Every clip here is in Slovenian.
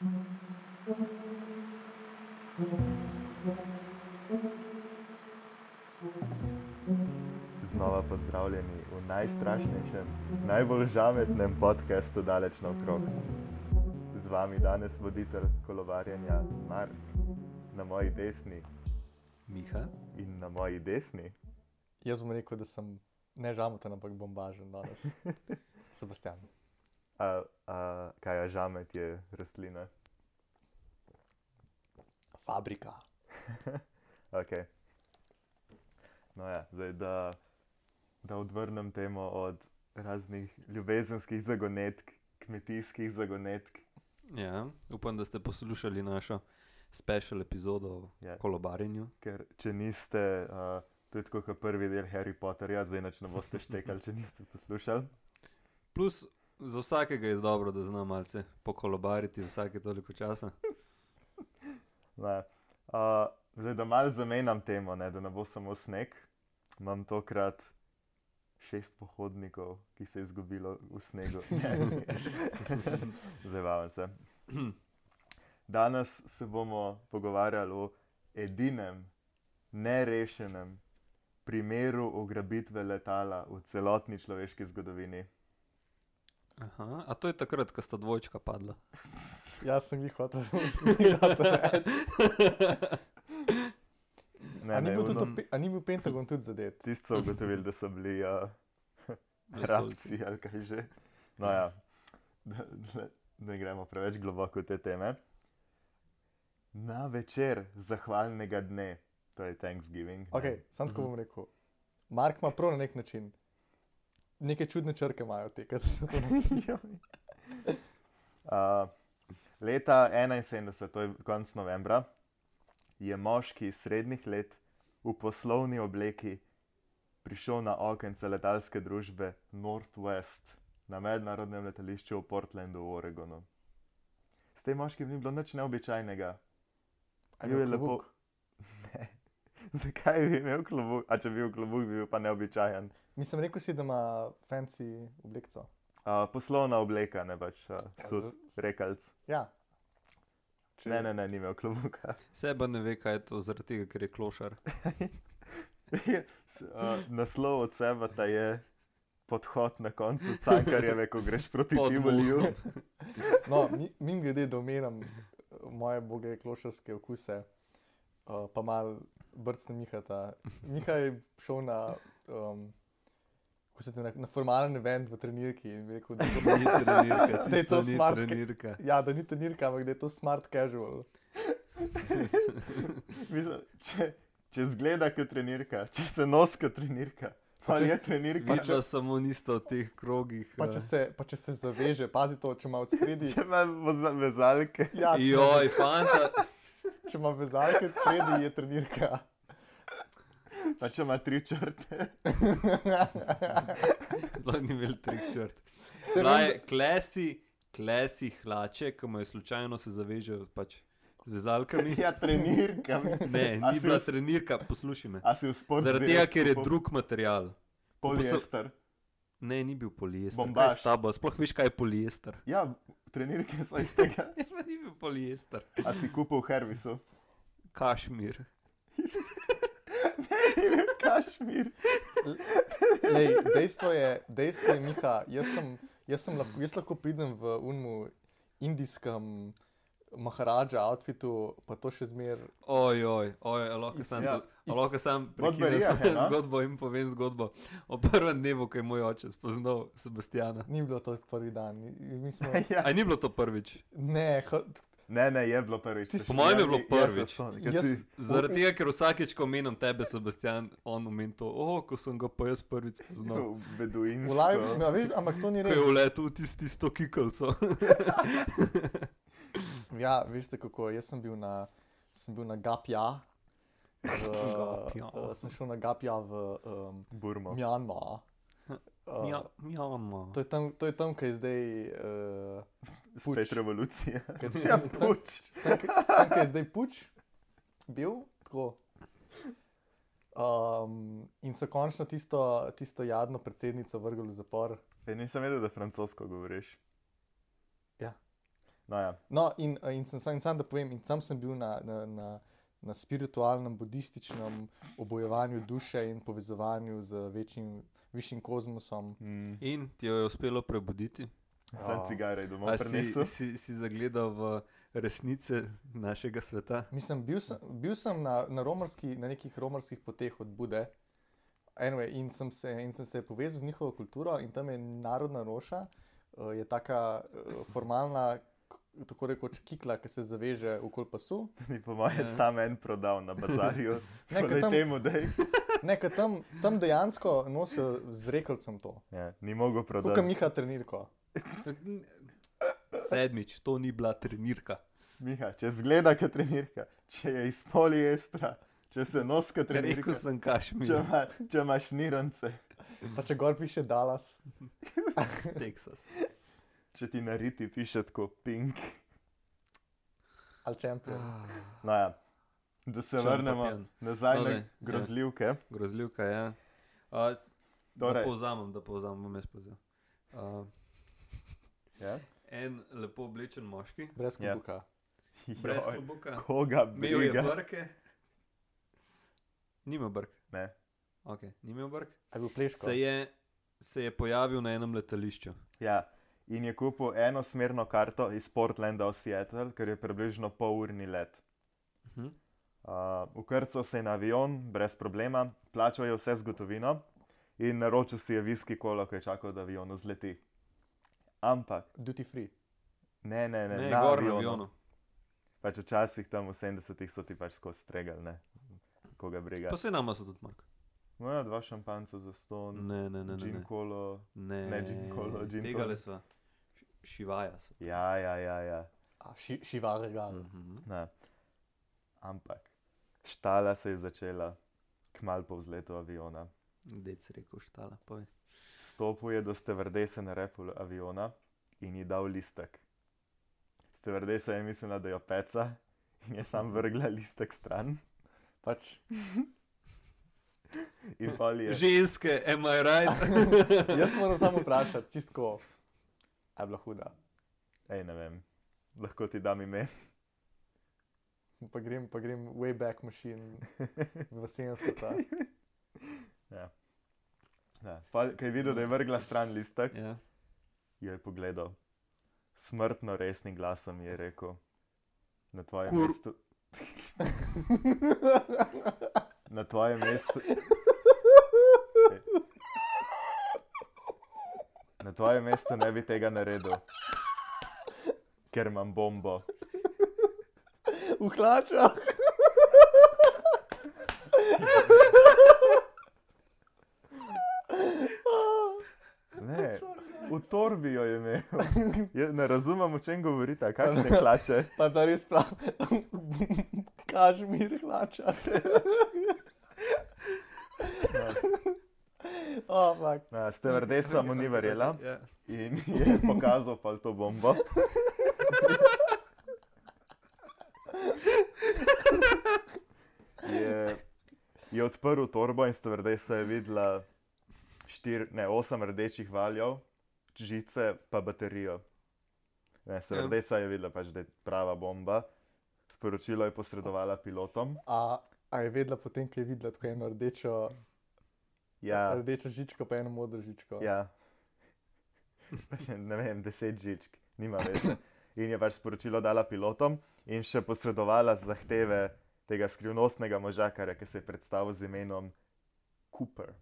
Znova pozdravljeni v najstrašnejšem, najbolj žametnem podkastu Daleč naokrog. Z vami danes voditelj kolovarjanja Mark, na moji desni Miha. in na moji desni. Jaz bom rekel, da sem ne žamoten, ampak bombažen danes. Sebastian. A, a, kaj je žamet, je rastlina. Fabrika. Okay. No, ja, zdaj, da, da odvrnem temo od raznih ljubezenskih zagonetk, kmetijskih zagonetk. Ja, upam, da ste poslušali našo special epizodo o Ja. kolobarjenju. Ker če niste, uh, to je tako kot prvi del Harry Potterja, zdaj ne boste štekali, če niste poslušali. Plus, za vsakega je dobro, da zna malce pokolobariti vsake toliko časa. Ne. Uh, zdaj, da malo zamenjam temo, ne, da ne bo samo sneg, imam tokrat šest pohodnikov, ki se je izgubilo v snegu. Ne, Zabavam se. Danes se bomo pogovarjali o edinem nerešenem primeru ugrabitve letala v celotni človeški zgodovini. Aha, a to je takrat, ko sta dvojčka padla. Jaz sem jih hotel reči. Ne, A ni ne, bil to pe- a ni bil Pentagon tudi zadet? Tisti so ugotovili, da so bili uh, Vesoljci. rabci ali kaj že. No, ja, da, da, ne gremo preveč globoko v te teme. Na večer zahvalnega dne, to je Thanksgiving. Okay, sam tako bom rekel. Mark ima prav na nek način. Neke čudne črke imajo te, kaj se to ne uh, leta 71, to je konec novembra, je moški srednjih let v poslovni obleki prišel na okence letalske družbe Northwest na mednarodnem letališču v Portlandu v Oregonu. S tem moškim ni bilo nič neobičajnega. Bil je lepo. Ne. Zakaj bi imel klobuk? A če bi bil klobuk, bi bil pa neobičajen. Mislim, rekel si, da ima fancy oblekco. Uh, poslovna obleka, ne pač uh, sud, z- rekalc. Ja. Če- Ne, ne, ne, ni imel klobuka. Seba ne ve, kaj je to, zaradi tega, ker je klošar. Uh, naslov od sebe ta je podhod na koncu cankarjeve, ko greš proti Tivoliju. mostom. No, mi, mi glede, da omenjam eh, moje boge klošarske okuse, uh, pa mal brcne Mihata. Miha je šel na, um, kako se to reče, na formalen event v trenirki in rekel, da to, Ni trenirka, Da je to smart, trenirka. ja, da ni trenirka, ampak da je to smart casual. Mislim, če, če zgleda kot trenirka, če se nos kot trenirka, pa če- je trenirka. Vidva samo nista v teh krogih. Pa eh. če se, pa če se zaveže, pazi to, če ima od spredi. Če ima vezalke. Ja, če Joj, fanta, če ima vezalke spredi, je trenirka. Pa če ima tri črte. sploh ni imel treh črt. Se Raje, vem, klesi, klesi hlače, ki mu je slučajno se zavežejo pač z vezalkami. Ja, trenirka. Ne, A ni bila v- trenirka, poslušaj me. Zaradi tega, ker je drug material. Poliester. Ne, ni bil poliester. Bombaž. Kaj s tabo? Sploh veš, kaj je poliester. Ja, trenirke so iz tega. Ja, ni bil poliester. A si kupil v Hervisu? Kašmir. Kašmir. lej, dejstvo je, dejstvo je, Miha, jaz, sem, jaz, sem lahko, jaz lahko pridem v unmu indijskem Maharadža outfitu, pa to še zmer. Oj, oj, oj, a lahko Iz- sam, ja, lahko sam prekinem no? zgodbo in povem zgodbo o prvem dnevu, ko je moj oče spoznal Sebastiana. Ni bilo to prvi dan. Mi smo, Ja. A ni bilo to prvič? ne, Ne, ne, je bilo prvič. Tisto- Se Po mojem je bilo jaz prvič. Jaz- si- Zaradi tega, ker vsakeč, ko omenjam tebe, Sebastian, on omeni to, oh, ko sem ga pa jaz prvič spoznal. Ja, veš, ampak to ni Ko je res. v tisti isto kikalco. Ja, veste kako, jaz sem bil na, sem bil na Gapja. V, Gapja. uh, sem šel na Gapja v um, Burmo. Mjanmar. Uh, Ja, Mjanma. To je tam, to je tam, kaj je zdaj. Uh, Spet puč. revolucija. Kaj- Ja, tam- puč. tam, kaj- tam, kaj je zdaj puč, bil tako. Um, in so končno tisto, tisto jadno predsednico vrgli v zapor. Ja, nisem vedel, da francosko govoriš. No, ja. No, in, in sem sam, in sam da povem, in tam sem bil na, na, na, na spiritualnem, budističnem obojevanju duše in povezovanju z večjim, višjim kozmosom. Mm. In ti jo je uspelo prebuditi. Sem Ja. cigare domov A si, prinesel. si, si zagledal v resnice našega sveta? Mislim, bil sem, bil sem na, na, romarski, na nekih romarskih poteh od Bude. Anyway, in, sem se, in sem se povezal z njihovo kulturo, in tam je narodna roša, uh, je taka uh, formalna, k- tako rekoč kikla, ki se zaveže okoli pasu. Mi po mojem Ja. sam en prodal na bazarju. Ne, ker Torej tam- temu, da Ne, ker tam, tam dejansko nosijo z rekelcem to, ja, ni mogel prodati. Miha trenirko. Sedmič, to ni bila trenirka. Miha, če zgleda kot trenirka, če je iz poliestra, če se nos kot trenirka, Rekel sem če, kašmir, ima, če imaš nirance, Pa če gor piše Dallas, Teksas. Če ti nariti piše tako pink. ali čempion. No ja, da se vrnemo Šampion. nazaj No, na daj, ja. grozljivke. Grozljivka je. Ja. Uh, da Torej. povzamem, da povzamem, bom jaz povzel. Uh, Ja? en lepo oblečen moški, Brez Ja. kubuka. brez Joj, klobuka, Koga imel je brke. Nima brk. Ne. Okay, ni imel brk. Se je, se je pojavil na enem letališču. Ja. In je kupil enosmerno karto iz Portlanda v Seattle, ker je približno pol urni let. Uh -huh. Uh, Ukrcal se je na avion brez problema, plačal je vse z gotovino in naročil si je viski kolo, ko je čakal, da avion vzleti. Ampak, Duty free. ne, ne, ne, Ne, na gor na avionu. Pač včasih tam v 70-ih so ti pač skozi stregali, ne, koga briga. Pa se nama so tudi mark. No, ja, dva šampanca za ston, Ne, ne, ne, ne. gin ne. kolo. Ne, Ne gin kolo, gin Tega tonic. le sva. Šivaja so. Ja, ja, ja, ja. A, ši, šiva regal. Mm. Mhm. Ne. Ampak štala se je začela kmalu po vzletu aviona. Dec rekel štala, povej. Stopil je do stevardese na repu aviona in ji dal listek. Stevardesa je mislila, da jo peca in je sam vrgla listek stran. Pač, In pol je. Ženske, am I right? jaz moram samo vprašati, čistko, a je bila huda. Ej, ne vem, lahko ti dam ime. Pa grem, pa grem way back machine v 70-ta. Ja. Ja. Pol, Kaj je videl, da je vrgla stran listek, ja. jo je pogledal. Smrtno resnim glasom je rekel: Na tvojem Kur- mestu. Na tvojem mestu. Na tvojem mestu ne bi tega naredil, ker imam bombo. V hlačah. Ne, v torbi jo je imel. Je, ne razumem, o čem govorite, kakšne hlače. Pa da res prav, kašmir hlača. Oh. Na, Stevardesa mu ni verjela Ja. in je pokazal pa to bombo. Je, je odprl torbo in stevardesa je videla štir, ne, osem rdečih valjev, žice pa baterijo. Ne, stevardesa je videla, pač, da je prava bomba. Sporočilo je posredovala pilotom. A, a je vedela potem, ko je videla tako eno rdečo, Ja, rdečo žičko, pa eno modro žičko. Ja. ne vem, deset žičk, nima veze. In je pač sporočilo dala pilotom in še posredovala zahteve tega skrivnostnega možakarja, ki se je predstavil z imenom Cooper.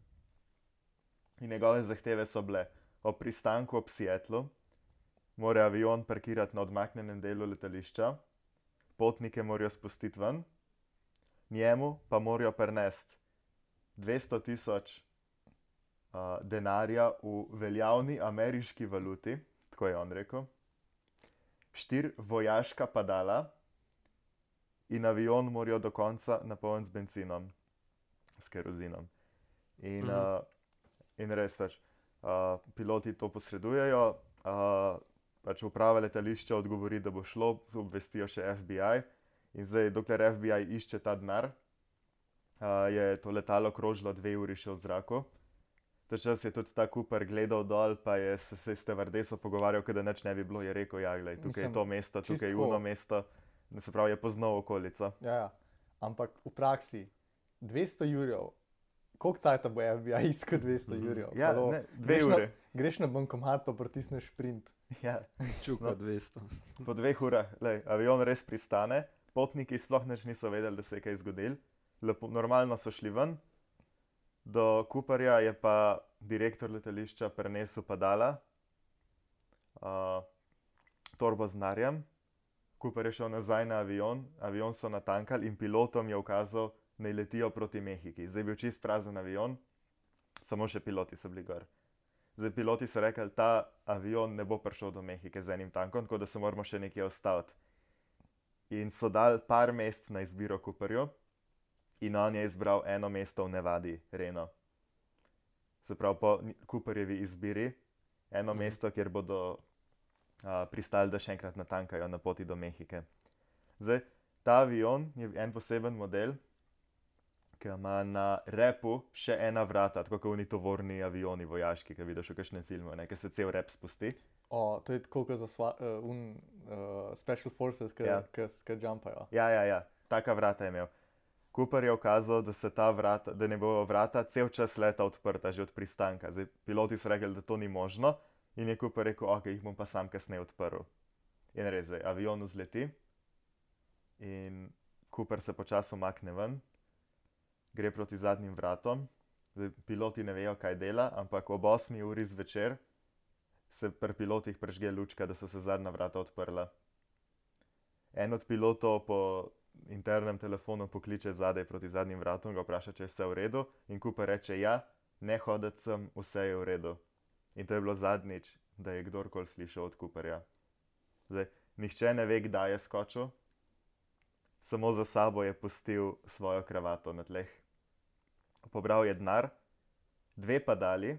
In njegove zahteve so bile o pristanku ob Seattlu, mora avion parkirati na odmaknjenem delu letališča, potnike morajo spustiti ven, njemu pa morajo prenesti 200 tisoč denarja v veljavni ameriški valuti, tako je on rekel, štiri vojaška padala in avion morajo do konca napolniti z benzinom, s kerozinom. In, Mhm. uh, in res več, uh, piloti to posredujejo, uh, pač uprava letališča odgovori, da bo šlo, obvestijo še FBI. In zdaj, dokler FBI išče ta denar, uh, je to letalo krožilo dve uri še v zraku. Ta čas je tudi ta Cooper gledal dol, pa je se, se s Tevardeso pogovarjal, da nič ne bi bilo. Je rekel, ja, glej, tukaj Mislim, je to mesto, tukaj je uno mesto. No, Se pravi, je poznal okolico. Ja, ja. Ampak v praksi 200 jurjev, koliko cajt bo FBI iskal 200 jurjev? Ja, Halo, ne, dve greš na- uri. Greš na bankomat, pa pritisneš sprint. Ja, Čuka No. 200. po dveh urah, lej, avion res pristane, potniki sploh nič niso vedeli, da se je kaj zgodilo. Lepo, normalno so šli ven, do Cooperja je pa direktor letališča prenesel padala, uh, torbo z narjem. Cooper je šel nazaj na avion, avion so natankali in pilotom je ukazal, naj letijo proti Mehiki. Zdaj je bil čist prazen avion, samo še piloti so bili gor. Zdaj piloti so rekli, ta avion ne bo prišel do Mehike z enim tankom, tako da se moramo še nekje ostati. In so dali par mest na izbiro Cooperju, in on je izbral eno mesto v Nevadi, Reno. Se pravi, po Cooperjevi izbiri, eno Mhm. mesto, kjer bodo uh, pristali, da še enkrat natankajo na poti do Mehike. Zdaj, ta avion je en poseben model, ki ima na repu še ena vrata, tako kot oni tovorni avioni, vojaški, ki vidiš v kakšnem filmu, ki se cel rep spusti. O, to je tako kot za sva, uh, un, uh, Special Forces, ki Ja. ja. jumpajo. Ja, ja, ja, taka vrata je imel. Cooper je ukazal, da, vrata, da ne bodo vrata cel čas leta odprta, že od pristanka. Zdaj, piloti so rekli, da to ni možno, in je Cooper rekel, ok, jih bom pa sam kasneje odprl. In res, avion vzleti in Cooper se počasi umakne ven, gre proti zadnjim vratom. Zdaj, piloti ne vejo, kaj dela, ampak ob 8 uri zvečer se pri pilotih prežge lučka, da so se zadnja vrata odprla. En od pilotov po internem telefonu pokliče zadaj proti zadnjim vratom, ga vpraša, če je vse v redu, in Cooper reče: Ja, ne hoditi sem, vse je v redu. In to je bilo zadnjič, da je kdorkoli slišal od Cooperja. Zdaj, nihče ne ve, kdaj je skočil, samo za sabo je pustil svojo kravato na tleh. Pobral je denar, dve padali,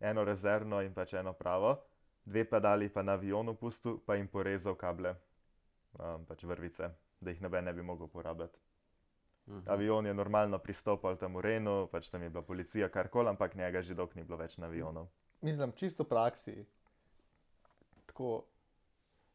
eno rezervno in pač eno pravo, dve padali pa na avionu pustil, pa jim porezal kable, um, pač vrvice, da jih noben ne bi mogel uporabljati. Mhm. Avion je normalno pristopal tam v Renu, pač tam je bila policija, karkoli, ampak njega že dolgo ni bilo več na avionu. Mislim, čisto v praksi. Tako,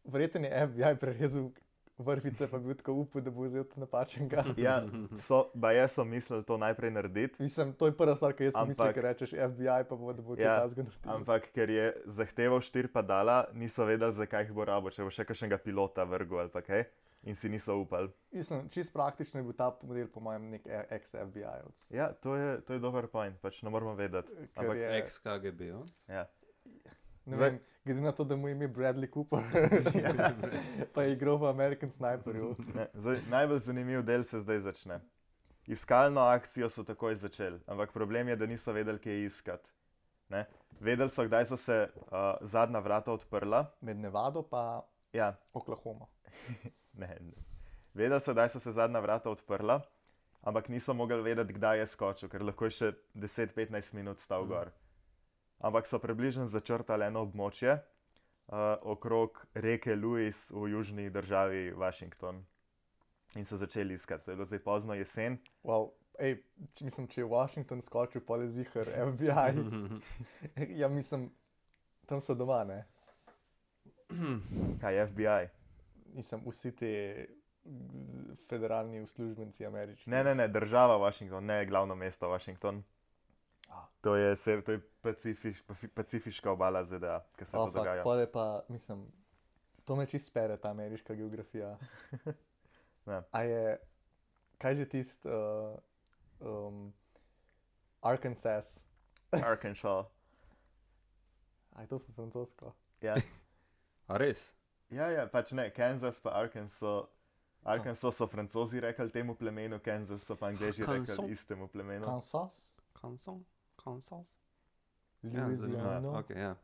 verjetno je FBI prerezal vrvice, pa bi bil tako upal, da bo vzel to napačnega. Ja, so, ba jaz sem mislil to najprej narediti, Mislim, to je prva stvar, ki jaz pomislim, ker rečeš FBI, pa bo, da bo kaj Ja, ja, naredil. ampak ker je zahteval štiri padala, niso vedeli, zakaj jih bo rabo, če bo še kakšnega pilota vrgel ali pa kaj, in si niso upali. Mislim, čist praktično je bil ta model, po mojem, nek ex-FBI-ovc. Ja, to je, to je dober point, pač ne moramo vedeti. Ker Ampak, je, Ex-KGB. Ja. ne zdaj- vem, glede na to, da mu je ime Bradley Cooper, pa je igral v American Sniperju. Zdaj, najbolj zanimiv del se zdaj začne. Iskalno akcijo so takoj začeli, ampak problem je, da niso vedeli, kje iskati. Ne? Vedeli so, kdaj so se uh, zadnja vrata odprla. Med Nevado pa Ja, Oklahoma. ne. Vedeli so, kdaj so se zadnja vrata odprla, ampak niso mogli vedeti, kdaj je skočil, ker lahko je še 10-15 minut stal gor. Ampak so približno začrtali eno območje uh, okrog reke Louis v južni državi Washington. In so začeli iskati, to je zdaj pozno jesen. Wow. Ej, če, mislim, če je Washington skočil, pa je zihar FBI. ja, mislim, tam so doma, ne? Kaj je FBI? Nisem vsi ti federalni uslužbenci ameriški. Ne, ne, ne, država Washington, ne glavno mesto Washington. A. To je, se, to je pacifiš, pacifiška obala ZDA, ki se Oh, to fuck, dogaja. je pa, mislim, to me čist spere, ta ameriška geografija. Ne. A je, kaj že tisti uh, um, Arkansas, Arkansas. a je to francosko? Ja. A res? Ja, ja, pač ne, Kansas pa Arkansas. Arkansas so francozi rekli temu plemenu, Kansas so pa angliži Kansas. rekli istemu plemenu. Kansas? Kansas? Kansas? Ja, Louisiana? zanimivo. Okay, ja.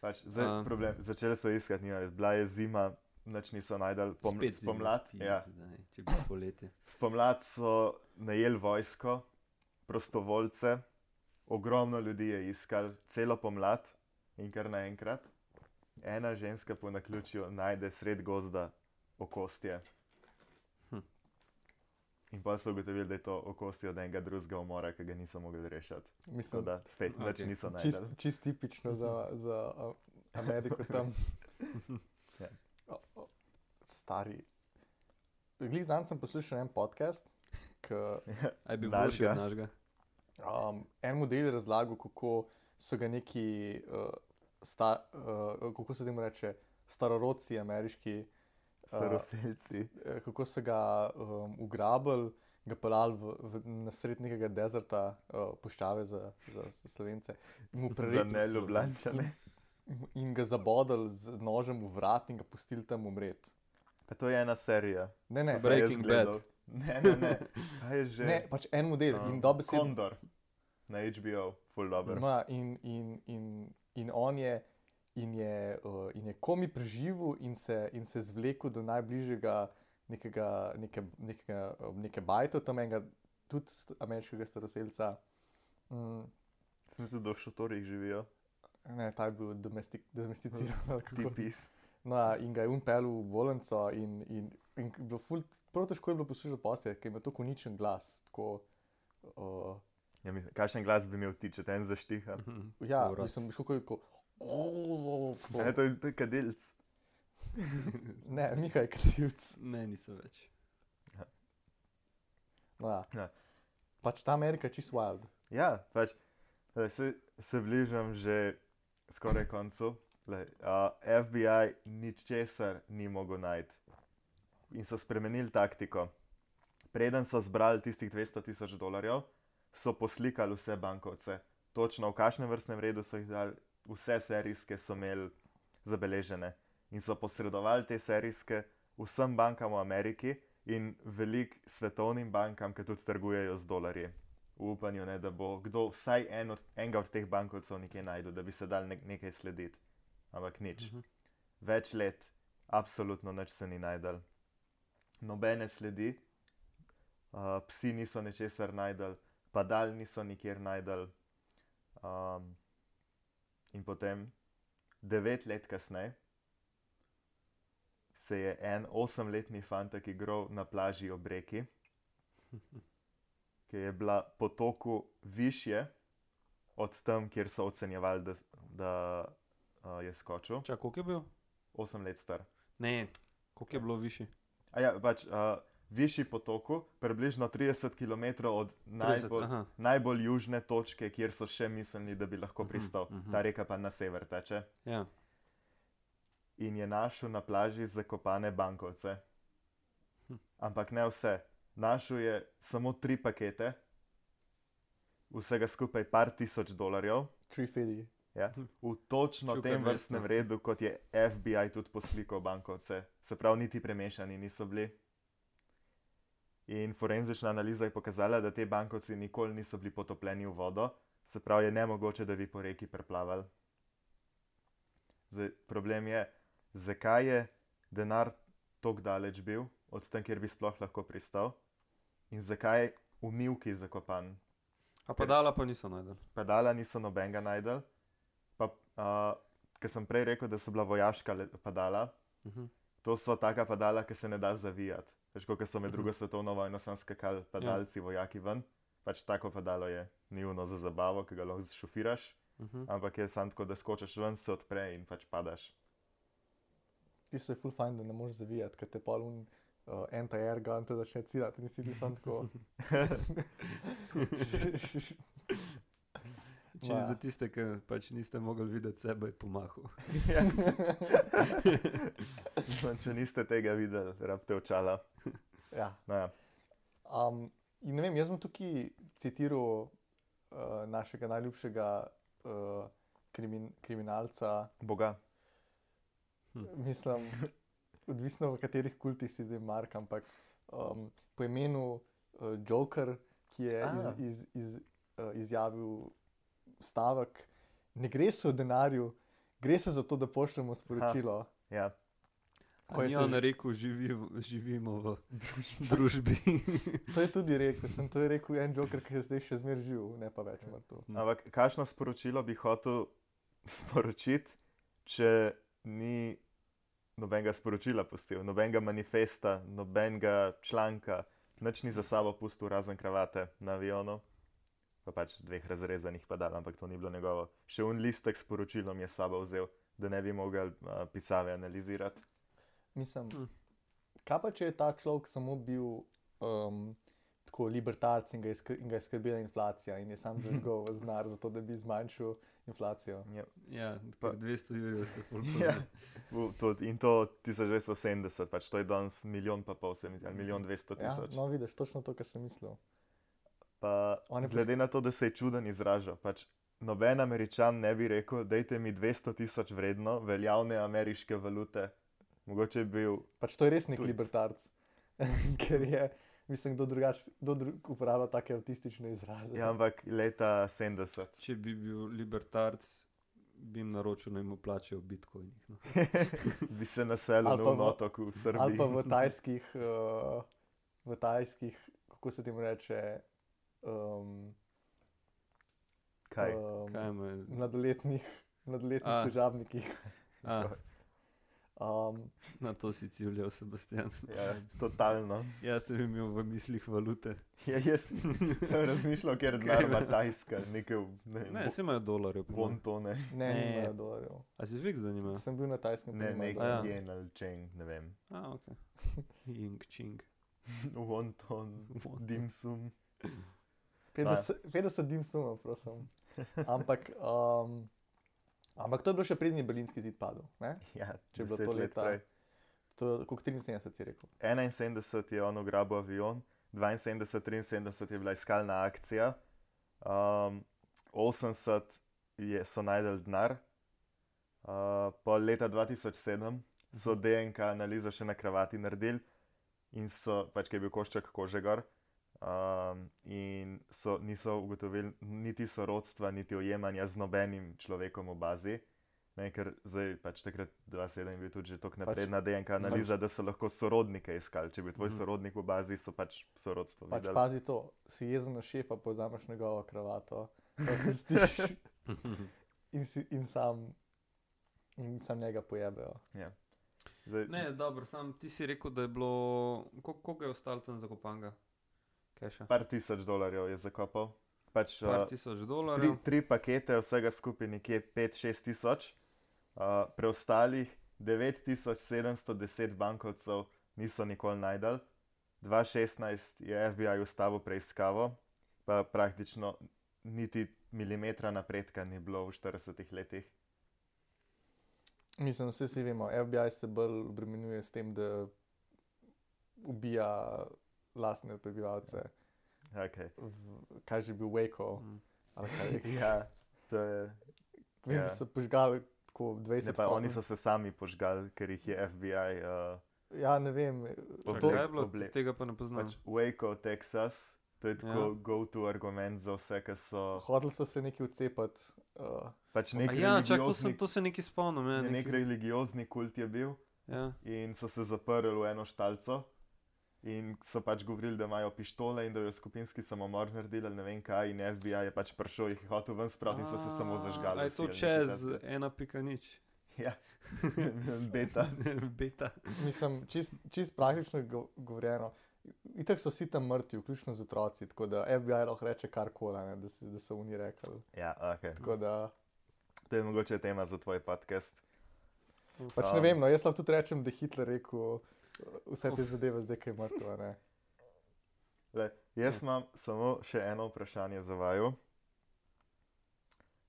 Pač, zdaj, Um. problem, začeli so iskati, nima, bila je zima, nič niso najdali, Pom, zima, spomlad. pizda, Ja, ne, Če bi poletje. spomlad so najeli vojsko, prostovoljce, ogromno ljudi je iskali, celo pomlad in kar naenkrat. Ena ženska po naključju najde sred gozda okostje. Hm. In pa so ugotovili, da je to okostje od enega drugega umora, ki ga niso mogli rešiti. Tako Mislim, da spet okay. več niso čist, najdel. čist tipično za, za uh, Ameriko tam. Ja. O, o, stari. Glej, zanj sem poslušal en podcast, ki Aj bi bil boljši Našega. od našega. um, en model je razlagal, kako so ga neki, uh, sta, uh, kako se temu reče, starorodci ameriški, uh, Staroseljci. eh, kako so ga um, ugrabili, ga pelali v, v, na sred nekega dezerta, uh, puščave za, za, za slovence, in mu Za prerekli neljubljančane. in ga zabodali z nožem v vrat in ga pustili tam umreti. Pa to je ena serija. Ne, ne, Breaking. Bad. Ne, ne, ne. Kaj je že? ne, pač en model Um, in dobesedno. Kondor na HBO, full dobro. Ma, in, in, in, in on je, in je, uh, in je komi preživel in se, in se zvlekel do najbližjega nekega, neke, nekega, uh, neke bajta, tam enega tudi ameriškega staroseljca. Mm, Sem tudi v šotorih živijo, ne, ta je bil domestik, domesticiran. ali kako. tipis. No, in ga je umpel v bolnico, in, in, in je bilo ful, prav težko je bilo poslušati posle, ker ima tako uničen glas. Tako, uh, Ja, mislim, kakšen glas bi imel ti, če te en zaštiha? Mhm. ja, Vrat. mislim, šel kot. Ne, to je, to je kadilc. Ne, Mihaj je krivc. Ne, nisem več. No, ja. Ja. Pač ta Amerika je čist wild. Ja, pač se, se bližam že skoraj koncu. Lej, uh, FBI ničesar ni mogel najti. In so spremenili taktiko. Preden so zbrali tistih 200 tisoč dolarjev, so poslikali vse bankovce. Točno v kakšnem vrstnem redu so jih dali, vse serijske so imeli zabeležene. In so posredovali te serijske vsem bankam v Ameriki in velik svetovnim bankam, ki tudi trgujejo z dolarji v upanju, ne, da bo kdo vsaj en od, enega od teh bankovcev nekje najdel, da bi se dal nek, nekaj slediti. Ampak nič. Mhm. Več let, absolutno nič se ni najdel. Nobene sledi, uh, psi niso ničesar najdel, padal niso nikjer najdel. Um, in potem, devet let kasneje, se je en osemletni fantek igral na plaži ob reki ki je bila potoku više od tam, kjer so ocenjevali, da, da uh, je skočil. Čak, koliko je bil? 8 let star. Ne, koliko je bilo višji? A ja, pač uh, višji potoku, približno 30 km od 30, najbolj, aha. najbolj južne točke, kjer so še mislili, da bi lahko Mhm, pristal. mhm. Ta reka pa na sever teče. Ja. In je našel na plaži zakopane bankovce. Hm. Ampak ne vse. Našel je samo tri pakete, vsega skupaj par tisoč dolarjev. Tree fidi. Ja, v točno Šuka tem 200. vrstnem redu, kot je FBI tudi poslikal bankovce, se pravi, niti premešani niso bili. In forenzična analiza je pokazala, da te bankovci nikoli niso bili potopljeni v vodo, se pravi, je nemogoče, da bi po reki preplavali. Zdaj, problem je, zakaj je denar tako daleč bil od tam, kjer bi sploh lahko pristal, in zakaj je v Milki zakopan. A padala pa niso najdel. Padala niso nobenega najdel. Pa, uh, ker sem prej rekel, da so bila vojaška padala, Mhm. to so taka padala, ki se ne da zavijati. Veš, kot so med Mhm. drugo svetovno vojno sem skakali padalci, ja. vojaki ven. Pač tako padalo je, ni uno za zabavo, ki ga lahko šofiraš, Mhm. ampak je samo tako, da skočiš ven, se odpre in pač padaš. Tisto je full fajn, da ne moreš zavijati, ker te pa un uh, anti-air gun te začne ciljati, nisi ti sam tako. Če Ma. za tiste, ki pač niste mogli videti sebe, je pomahal. Ja. No, Če niste tega videli, rabite očala. ja. No, ja. Um, in ne vem, jaz bom tukaj citiral uh, našega najljubšega uh, krimin, kriminalca. Boga. Mislim, odvisno v katerih kultih si zdaj Mark, ampak um, po imenu uh, Joker, ki je iz, A. iz, iz, uh, izjavil stavek, ne gre se o denarju, gre se za to, da pošljemo sporočilo. Ja. Ko je on že- rekel, živimo, živimo v družbi. To je tudi rekel, sem to je rekel en Joker, ki je zdaj še zmeraj živ, ne pa več mrtev. Ampak kakšno sporočilo bi hotel sporočiti, če ni nobenega sporočila pustil, nobenega manifesta, nobenega članka, nič ni za sabo pustil, razen kravate na avionu, pa pač dveh razrezanih padal, ampak to ni bilo njegovo. Še un listek s poročilom je sabo vzel, da ne bi mogel uh, pisave analizirati. Mislim, Hm. kaj pa če je ta človek samo bil um, tako libertarc in ga je in ga je skrbela inflacija in je sam zažgal v znar, zato da bi zmanjšal inflacijo. Ja. Ja, Pa- pa 200 jurjev se ful Ja. To, in to 1970, pač to je danes milijon pa pol, se mi zdi, ali milijon dvesto Ja, tisoč. no, vidiš, točno to, kar sem mislil. Pa, je glede na to, da se je čuden izražal, pač noben američan ne bi rekel, dajte mi 200 tisoč vredno veljavne ameriške valute. Mogoče je bil, Pač to je res nek Tujec. libertarc, ker je, mislim, kdo drugač, kdo drug uporablja take avtistične izraze. ja, ampak leta 70. Če bi bil libertarc, bi jim naročil, da jim plačajo v bitcoinih. No. bi se naselil na pa v- otok v Srbiji. Ali pa v tajskih, uh, v tajskih, kako se temu reče, um, Kaj? um, Kaj ima? mladoletnih, mladoletnih A. služabnikih. A, Um, na to si ciljal, Sebastian. Ja, totalno. Jaz sem imel v mislih valute. Ja, jaz sem razmišljal, ker denar ima Tajska, nekaj ne, Ne, se imajo dolarje. po mojem. bontone. ne, Ne. nimajo dolarjev. A si fiks, da nima? Sem bil na tajskem, Ne, nek dolarjev. Ja. jen ali čeng, ne vem. A, ok. Ing, čing. Wonton, dimsum. 50, 50 dim suma, prosim. Ampak, um, ampak to je bilo še prednji berlinski zid padel. Ne? Ja, Če je bilo 10 to let leta- prej. To je kot 73, si rekel. 71 je on ugrabil avion, 72, 73 je bila iskalna akcija, um, 80 je, so najdel denar, uh, po leta 2007 so DNK analizo še na kravati naredili in so, pač kaj je bil košček kože gor. Um, in so, niso ugotovili niti sorodstva, niti ujemanja z nobenim človekom v bazi. Ne, ker zdaj, pač takrat 2007 je bil tudi že tako napredna pač, DNK analiza, pač, da so lahko sorodnike iskali. Če bi tvoj Mhm. sorodnik v bazi, so pač sorodstvo Pač videli. pazi to, si jezen na šefa, povzameš njegovo kravato, pa pustiš in, si, in, sam, in sam njega pojebejo. Zdaj, Ne, dobro, sam ti si rekel, da je bilo. kol- Koliko je ostalo tam zakopanga? Keša. Par tisoč dolarjev je zakopal. Pač, Par uh, tisoč tri, dolarjev. tri pakete, vsega skupaj nekje 5-6 tisoč, uh, preostalih 9710 bankovcev niso nikoli najdel. 2016 je FBI ustavil preiskavo, pa praktično niti milimetra napredka ni bilo v 40 letih. Mislim, vsi si vemo, FBI se bolj obremenjuje s tem, da ubija lastne prebivalce. Okay. V, kaj že bil Waco? Mm. Ja, to je. Vem, ja. da so požgali tako 20 Ne, pa fon- oni so se sami požgali, ker jih je FBI. Uh, Ja, ne vem. Ob- To, je bilo? oble- Tega pa ne poznam. pač Waco, Texas, to je tako Ja. ja. go-to argument za vse, ki so. Hodili so se neki odcepati. Uh, Pač A nek ja, čak, to, sem, to se neki spomnim. Ja, nek neki, religiozni kult je bil ja. in so se zaprli v eno štalco. In so pač govorili, da imajo pištole in da jo skupinski samomor naredili, ali ne vem kaj. In FBI je pač prišel, jih je hotel ven spraviti in so se samo zažgali. Je to čez ena pika nič. Ja, beta. Beta. mislim, čist, čist praktično go, govorjeno. Itak so vsi tam mrtvi, vključno z otroci, tako da FBI lahko reče karkoli, ne, da, se- da so oni rekli. Ja, ok. Tako da, To je mogoče tema za tvoj podcast. pač ne Um, vem, no, jaz lahko tudi rečem, da je Hitler rekel vse te Uf. zadeve, zdaj ki je ne. Le, jaz imam samo še eno vprašanje za vaju.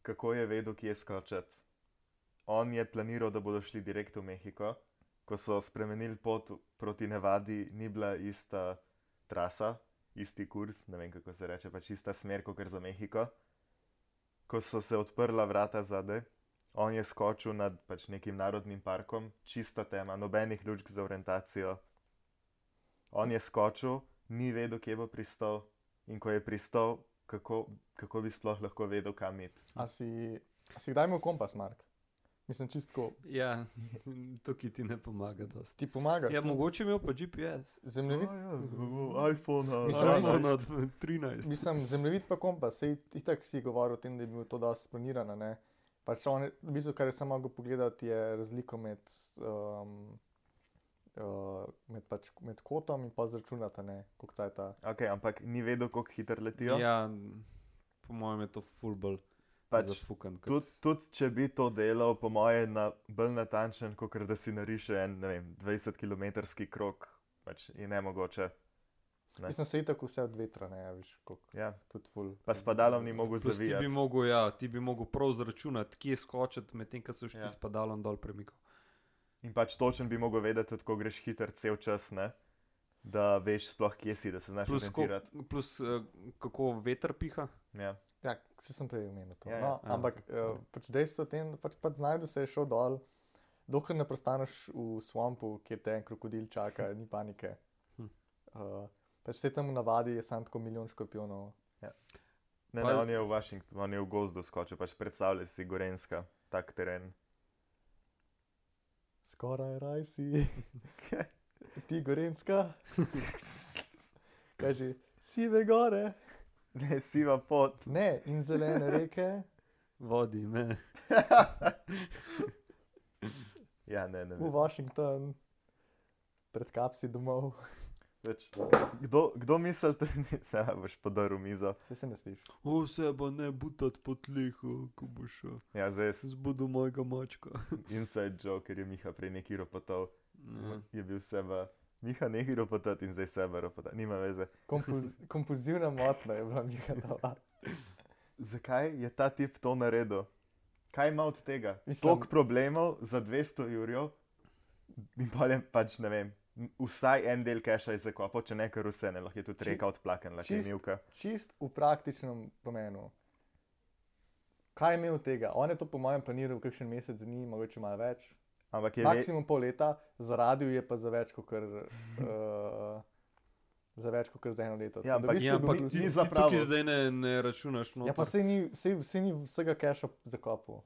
Kako je vedel, kje skočiti? On je planiral, da bodo šli direkt v Mehiko. Ko so spremenili pot proti Nevadi, ni bila ista trasa, isti kurs, ne vem kako se reče, pač ista smer kot za Mehiko. Ko so se odprla vrata zadaj, on je skočil nad pač nekim narodnim parkom, čista tema, nobenih lučk za orientacijo. On je skočil, ni vedel, kje bo pristal, in ko je pristal, kako, kako bi sploh lahko vedel, kam iti. A si, a si kdaj imel kompas, Mark? Mislim, čistko. Ja, tukaj ti ne pomaga dosti. Ti pomaga. Ja, to- mogoče imel pa GPS. Zemljevid, ja, iPhone, a, Mislim, je 13. Mislim, zemljevid pa kompas, sej itak si govoril o tem, da je bilo to dosti splanirano. ne. Pač on, je- v bistvu, kar je samo mogel pogledati, je razliko med, um, uh, med pač med kotom in pa zračunate, ne, koliko caj ta. Okay, ampak ni vedel, kako hitro letijo. Ja, po mojem je to fullball. pač, zafukan. kot- Tudi tud, če bi to delal, po mojem, na, bolj natančen, kot da si nariše en ne vem, 20 km krok, pač je ne mogoče. Ne. Mislim, se je tako vse od vetra, ne, a veš, koliko, Ja. tudi full. Pa s padalom ni mogel Plus ti bi zavijati. mogel, ja, ti bi mogel prav zračunati, kje skočiti, medtem ko se ti Ja. ja. s padalom dol premikal. In pač točen bi mogel vedeti, tudi ko greš hiter cel čas, ne? da veš sploh, kje si, da se znaš orientirati. plus uh, kako veter piha. Ja. Ja, se sem prej omenil to. Ja, Ja, ja. no, Ja. ampak uh, pač dejstvo je, tem, da pač, pač znajdu se je šel dol, dokler ne prestaneš v swampu, kjer te en krokodil čaka, ni panike. Hm. Uh, pač se tam v navadi je samo tako milijon škorpionov. Ne, ne, Pa- on je v Washingtonu, on je v gozdu skočil, pač predstavljaj si Gorenska, tak teren. Skoraj raj si, ti gorenska. Kaže, sive gore, Ne, siva pot. ne, in zelene reke, Vodi me. Ja, ne, ne. v vem. Washington, pred kapsi domov. Več, kdo, kdo misli, da se boš podaril mizo? Se se ne sliši. O, se pa ne butati po tleh, ko boš šel. Ja, zdaj je Zbudu mojega mačka. inside joke, ker je Miha prej neki ropotov. Ja. Je bil seba. Miha neki ropotat in zdaj sebe ropotat. Nima veze. Kompuz, kompulzivna motnja je bila njihova. Zakaj je ta tip to naredil? Kaj ima od tega? Mislim- Toliko problemov za 200 jurjev in pa je pač ne vem. Vsaj en del keša je zakopal, če ne kar vse, ne lahko je tudi reka odplaken, lahko je čist- milka. Čist v praktičnem pomenu. Kaj je imel tega? On je to, po mojem, planiral kakšen mesec dni, mogoče malo več. Ampak je ve, Maksimum pol leta, zaradil je pa za več kot kar, uh, za več kot za eno leto. Ja, v ampak- Ja, ampak ti, ni ti za pravo. tukaj zdaj ne, ne računaš. Ja, pa se ni, sej, sej ni vsega keša zakopal.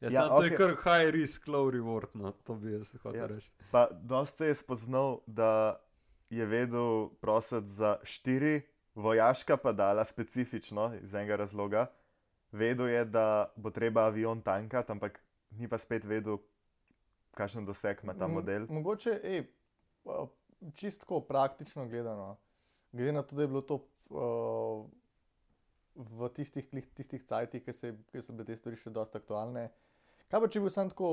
Ja, Ja, ja, to okay. je kar high risk, low reward, no, to bi jaz hotel Ja. reči. pa dosta je spoznal, da je vedel prositi za štiri vojaška padala, specifično iz enega razloga. Vedel je, da bo treba avion tankati, ampak ni pa spet vedel, kakšen doseg ima ta M- model. Mogoče, ej, čistko praktično gledano, glede na to, da je bilo to uh, v tistih, tistih cajtih, ki, se, ki so bile te stvari še dosta aktualne. Kaj pa če bi bil sam tako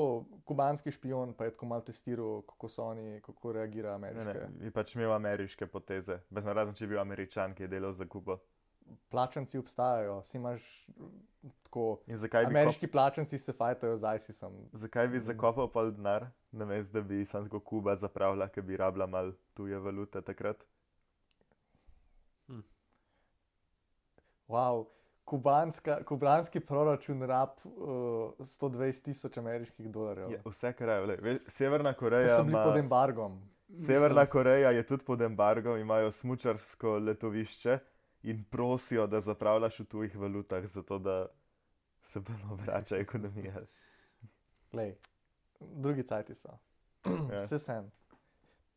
kubanski špion, pa je tako malo testiral, kako so oni, kako reagirajo Ne, ameriške. ne, bi pač imel ameriške poteze, brez razen če bi bil američan, ki je delal za Kubo. Plačanci obstajajo, si imaš mm, tako. In zakaj bi, kop, Ameriški plačanci se fajtajo z ISISom. zakaj bi zakopal pol denar, namesto da bi sam tako Kuba zapravila, ker bi rabila mal tuje valute takrat? Wow. Kubanska, kubanski proračun rab uh, 120 tisoč ameriških dolarjev. Je, vse, kar je. veš, Severna Ko Koreja so bili ima. pod embargom. Severna Koreja je tudi pod embargom, imajo smučarsko letovišče in prosijo, da zapravljaš v tujih valutah, zato da se bolj obrača ekonomija. Lej, drugi cajti so. Ja. Vse sem.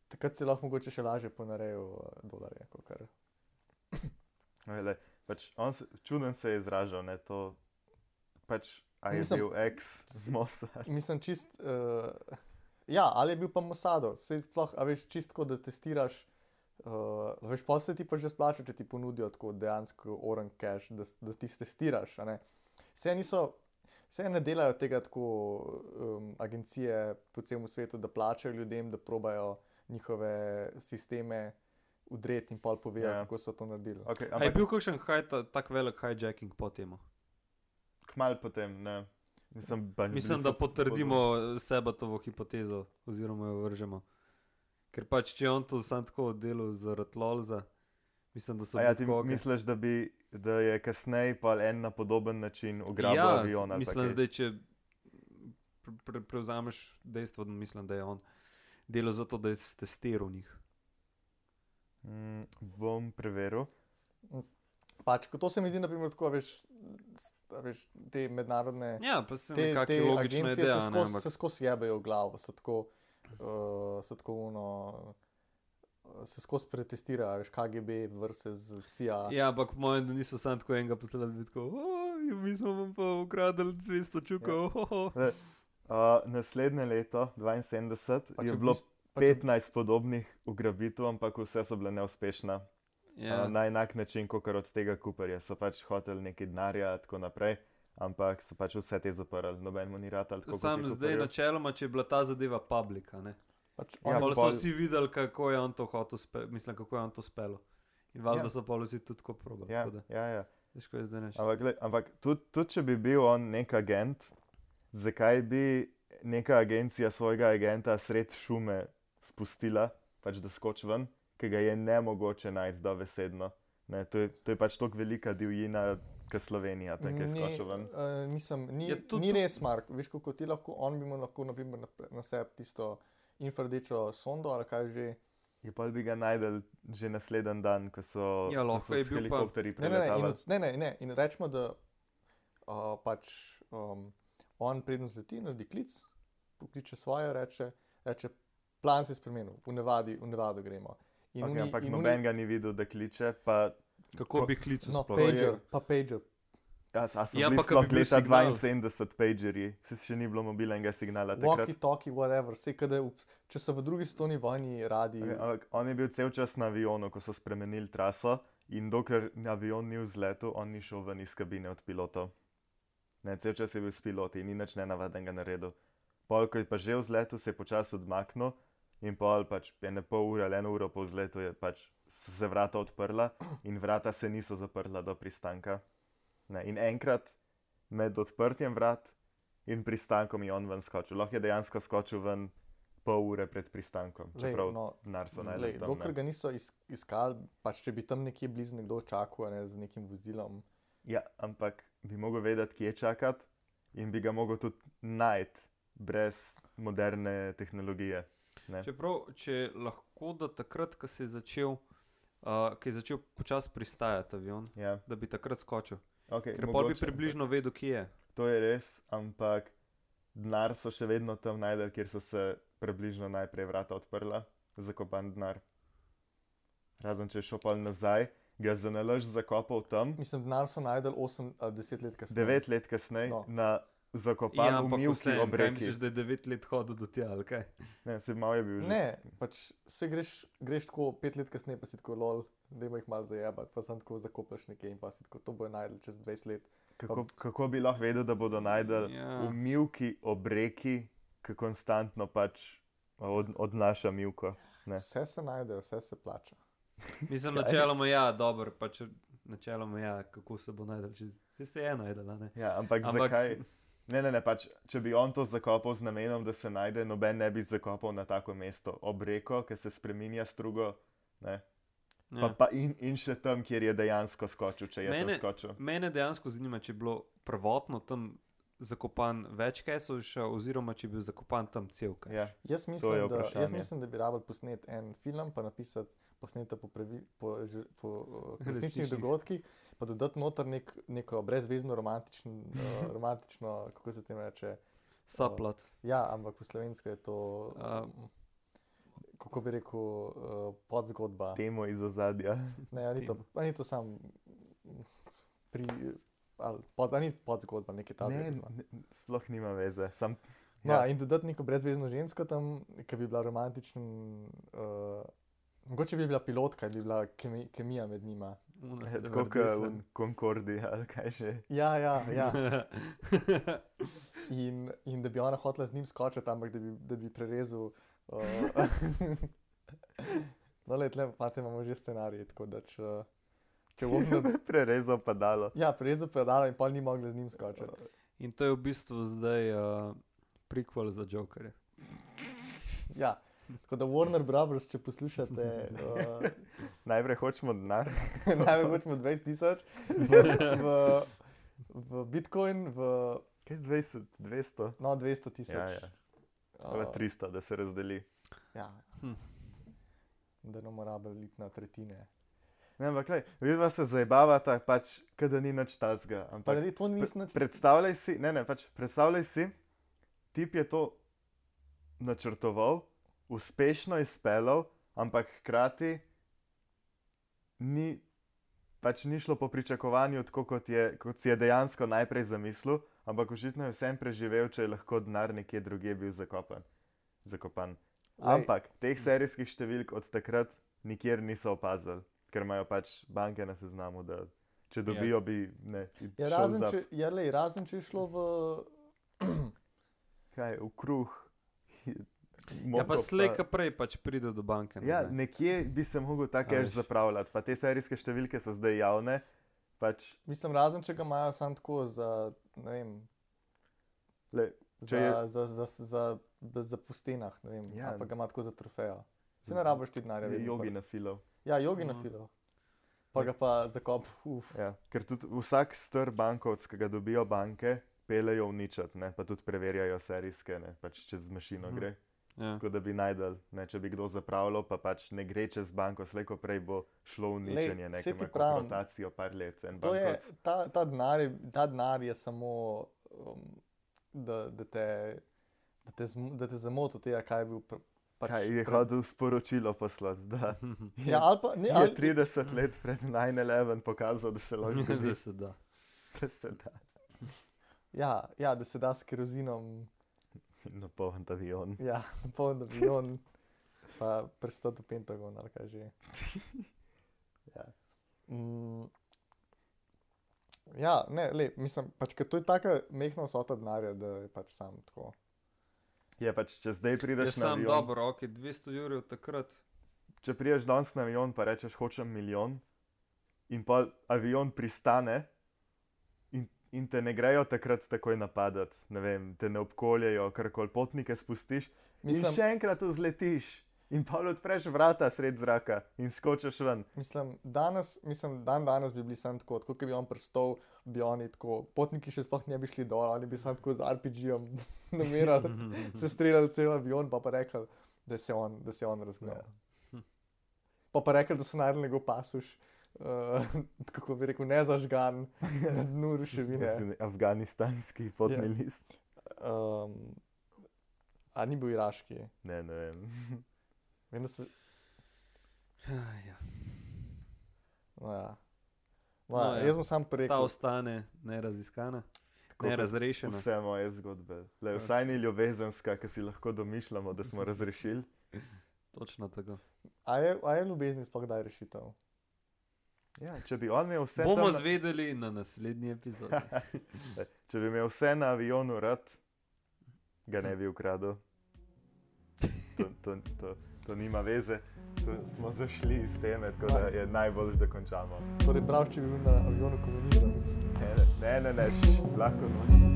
Takrat si lahko mogoče še lažje ponarejal uh, dolarje. kakor- Lej, pač on se, čuden se je izražal, ne to. Pač, a je Mislim- bil ex z Mossad. Mislim, čist. Uh, ja, ali je bil pa Mosado, sej sploh, a veš, čistko, da testiraš. Uh, veš, pa se ti pa že splača, če ti ponudijo tako dejansko oren cache, da, da ti testiraš. Vse niso. Vse ne delajo tega tako um, agencije po celem svetu, da plačajo ljudem, da probajo njihove sisteme udreti in pol povejo, Ja. yeah. kako so to naredili. Okay, A je ampak bil kakšen haj, ta, tak velik hijacking po tem? kmal potem, ne. Mislim, Mislim, da potrdimo sebatovo hipotezo, oziroma jo vržemo. Ker pač, če on to sam tako delal zaradi lolza, mislim, da so ja, ti tako, okej. misliš, da, bi, da je kasneje pa en na podoben način ugrabil ja, avion? Mislim, zdaj, če pre, pre, prevzameš dejstvo, da mislim, da je on delal zato, da je testiral njih. Mm, bom preveril. Pač, to se mi zdi, naprimer, tako, a veš, veš, te mednarodne. Ja, pa se te, nekako te agencije ideja, se skozi, ampak se skozi jebejo v glavo, so tako, uh, so tako uno, se skozi pretestirajo, veš, KGB versus CIA. Ja, ampak mojem, da niso samo tako enega poslali, da bi tako, "O, mi smo vam pa ukradili 200 čukov. Ja. Uh, naslednje leto, 72, Pa je bilo, bist- 15 podobnih ugrabitev, ampak vse so bile neuspešne. Ja. Ja. Na enak način, kot od tega Cooperja. So pač hoteli nekaj denarja in tako naprej, ampak so pač vse te zaprli, noben mu ni tako. Sam zdaj načeloma, če je bila ta zadeva publika. Ne? Pač Ja, Pol so vsi videli, kako je on to hotel, spe, mislim, kako je on to spelo. In valjda Ja. so pa vsi tudi tako probali. Ja, tako ja, ja. Veš, ko je zdaj neš. Ampak, gled, ampak tudi, tudi če bi bil on nek agent, zakaj bi neka agencija svojega agenta sred šume spustila, pač da skoči ven, ki ga je ne mogoče najti dobesedno. Ne, to, je, to je pač tako velika divjina, kot Slovenija, tam je skočil ven. uh, mislim, ni, Ja, ja, tudi ni res, Mark. Veš, kako ti lahko, on bi mu lahko naprimer, na, na sebi tisto infrardečo sondo ali kaj že. Je pa bi ga najdel že naslednji dan, ko so, Ja, ko lahko je bil pa- helikopterji Ne, ne, ne, in, ne, ne. In rečemo, da uh, pač um, on prednost leti, naredi klic, pokliče svoje, reče, reče plan se je spremenil, v nevadi, v nevado gremo. In Okay, oni- ampak in noben oni- ga ni videl, da kliče. Pa, Kako ko- bi klical No, pager, pa pager. ja, a so Ja, ja, ko sploh bi bil leta signal. 72 pagerji, se še ni bilo mobilnega signala takrat. Walkie talkie, whatever, vse, kada, če so v drugi svetovni vojni radi. Okay, ampak on je bil cel čas na avionu, ko so spremenili traso in dokler avion ni vzletel, on ni šel ven iz kabine od pilotov. Ne, cel čas je bil s piloti in ni nič nenavadnega naredil. Pol, ko je pa že vzletel, se je počasi odmaknil in pol pač ene pol ure ali eno uro po vzletu je pač se vrata odprla in vrata se niso zaprla do pristanka. Ne, in enkrat med odprtjem vrat in pristankom je on ven skočil. Lahko je dejansko skočil ven pol ure pred pristankom. Lej, Čeprav no, denar so Lej, tam. dokler ga niso is, iskali, pač če bi tam nekje blizu nekdo čakal ne, z nekim vozilom. Ja, ampak bi mogel vedeti, kje čakati in bi ga mogel tudi najti brez moderne tehnologije. Ne? Čeprav, če lahko da takrat, ko se je začel, uh, ko je začel počasi pristajati avion, Ja, da bi takrat skočil. okay, Ker pol bi približno vedel, kje je. To je res, ampak denar so še vedno tam najdel, kjer so se približno najprej vrata odprla, zakopan denar. Razen če je šel pa nazaj, ga za nalož zakopal tam, Mislim, denar so najdel 8 ali 10 let kasneje. devet let kasneje No. na zakopan Ja, v ampak Milki kaj obreki. misliš, da je 9 let hodil do tja, ali kaj? Ne, se malo je bil že. Ne, pač se greš, greš tako pet let kasneje, pa si tako lol, da jih malo zajebati, pa sem tako zakopaš nekaj in pa si tako to bojo najdel čez 20 let. Kako, kako bi lahko vedel, da bodo najdel Ja. v Milki obreki, ki konstantno pač od, odnaša Milko. Ne. Vse se najde, vse se plača. Mislim, načeloma ja, dobro, pač načeloma ja, kako se bo najdel, če se, se je najdel, a ne. Ja, Ampak- ampak zakaj? Ne, ne, ne, pač, če bi on to zakopal z namenom, da se najde, noben ne bi zakopal na tako mesto, ob reko, ki se spremenja strugo. Ne. Pa, Ja. pa in, in še tam, kjer je dejansko skočil, če je Mene... tam skočil. Mene dejansko zanima, če je bilo prvotno tam zakopan več kesov, še, oziroma če je bil zakopan tam cel kaj. Ja. Jaz mislim, da, jaz mislim, da bi rabili posnet en film, pa napisati posnete po, pravi, po, po uh, resničnih dogodkih, pa dodati noter nek, neko brezvezno romantično, uh, romantično, kako se temu reče. Saplat. Ja, ampak po slovensko je to, um, kako bi rekel, uh, podzgodba. Temo iz ozadja. Ne, ni to, ni to sam pri, pod, ni podzgodba, nekaj Ne, takega. ne, sploh nima veze. Sam, No, ja. in dodati neko brezvezno žensko tam, ki bi bila romantična. Uh, mogoče bi bila pilotka, bi bila kemi, kemija med njima. Ste Tako kot v Concordi ali kaj že. Ja, ja, ja. In, in da bi ona hotela z njim skočiti, ampak da bi, da bi prerezal. Uh, no, le, tle, fate, imamo že scenarij, tako da če, če Warner, Prerezal padalo. ja, prerezal pedala in pa ni mogla z njim skočiti. In to je v bistvu zdaj uh, prikval za Jokerja. Ja. Tako da Warner Brothers, če poslušate, uh, Najprej hočemo denar. največ hočemo 20 tisoč v, v, v Bitcoin, v Kaj 20, 200? no, 200 tisoč. Ja, ja. Ali 300, da se razdeli. ja. Hm. Da ne bomo rabili iti na tretjine. Ne, ampak, lej, vidva se zabavata, pač, da ni nič tazga. Pa Ampak, ne, to nisem nič. predstavljaj si, ne, ne, pač, predstavljaj si, tip je to načrtoval, uspešno izpeljal, ampak hkrati ni, pač ni šlo po pričakovanju, tako kot, je, kot si je dejansko najprej zamislil, ampak očitno je vsem preživel, če je lahko denar nekje drugje bil zakopan. zakopan. Ampak teh serijskih številk od takrat nikjer niso opazili, ker imajo pač banke na seznamu, da če dobijo, bi ne. bi Je šel razen, če, je, lej, razen če je šlo v. Kaj, v kruh. Ja, pa Mogo slej, ka prej pač pride do banke. Ja, nazaj. nekje bi se lahko ta A cache veš. zapravljati, pa te serijske številke so zdaj javne. Pač, Mislim, razen če ga imajo samo tako za. Ne vem. le, Za, je- za, za, za, za, za pustenah, ne vem, Ja. ja. pa ga ima tako za trofejo. Se ne rabiš ti denarja, jogi na filo. Ja, jogi na Mhm. filo. Pa ga pa zakop, uf. Ja, ker tudi vsak str bankovc, ki ga dobijo banke, pelejo uničati, ne, pa tudi preverjajo serijske, ne, pač čez mašino Mhm. gre. Ja. Tako da bi najdel, ne, če bi kdo zapravljal, pa pač ne gre čez banko, slejko prej bo šlo v uničenje, nekaj ti ima pravim, rotacijo par let. Je, ta, ta, denar je, ta denar je samo, um, da, da te, da te, da te zamoti od tega, kaj je bil. Pač Kaj je hodil sporočilo poslati? Da Ja, ali pa ne, je ali, 30 let pred 9-11 pokazal, da se lahko zgodi, da se da. da se da ja, ja, da se da s kerozinom, napolniti avion. ja, poln avion, pa prstati v Pentagon ali kaj že. Ja. Mm, ja, ne, le, mislim, pač, to je tako mehna vsota denarja, da je pač sam tako. Je pač, če zdaj Je prideš na sam avion, dobro, ok, 200 jurjev takrat. če prideš danes na avion, pa rečeš, hočem milijon, in pa avion pristane, in, in te ne grejo takrat takoj napadati, ne vem, te ne obkoljejo, karkoli potnike spustiš. Mislim, in še enkrat vzletiš, in pa odpreš vrata sred zraka in skočiš ven. mislim, danes, mislim, dan danes bi bili sam tako, kot bi on prstov, bi oni tako, potniki še sploh ne bi šli dol, oni bi sam tako z RPG-om namerali, se streljali cel avion, pa pa rekli, da se on, da se on razgnal. Ja. Pa pa rekli, da so najdel njegov pasuš, uh, kako bi rekel, nezažgan na dnu ruševine. Afganistanski potni Ja. yeah. list. Um, a ni bil iraški. Ne, ne vem. Vem, da se. Ja, No, ja. No, No, ja. ja. Jaz sem sam ta rekel, ostane neraziskana, Tako nerazrešena. Vse moje zgodbe. Le, vsaj ni ljubezenska, ki si lahko domišljamo, da smo razrešili. Točno tako. a je, a je ljubezni sploh kdaj rešitev? Ja, če bi on imel vse Bomo tam na- zvedeli na naslednji epizodi. Če bi imel vse na avionu rad, ga ne bi ukradel. To, to, to, to nima veze, to smo zašli iz teme, tako da je najbolj, da končamo. Torej, prav, če bi bil na avionu komunizem. Ne, ne, ne, ne, lahko noč.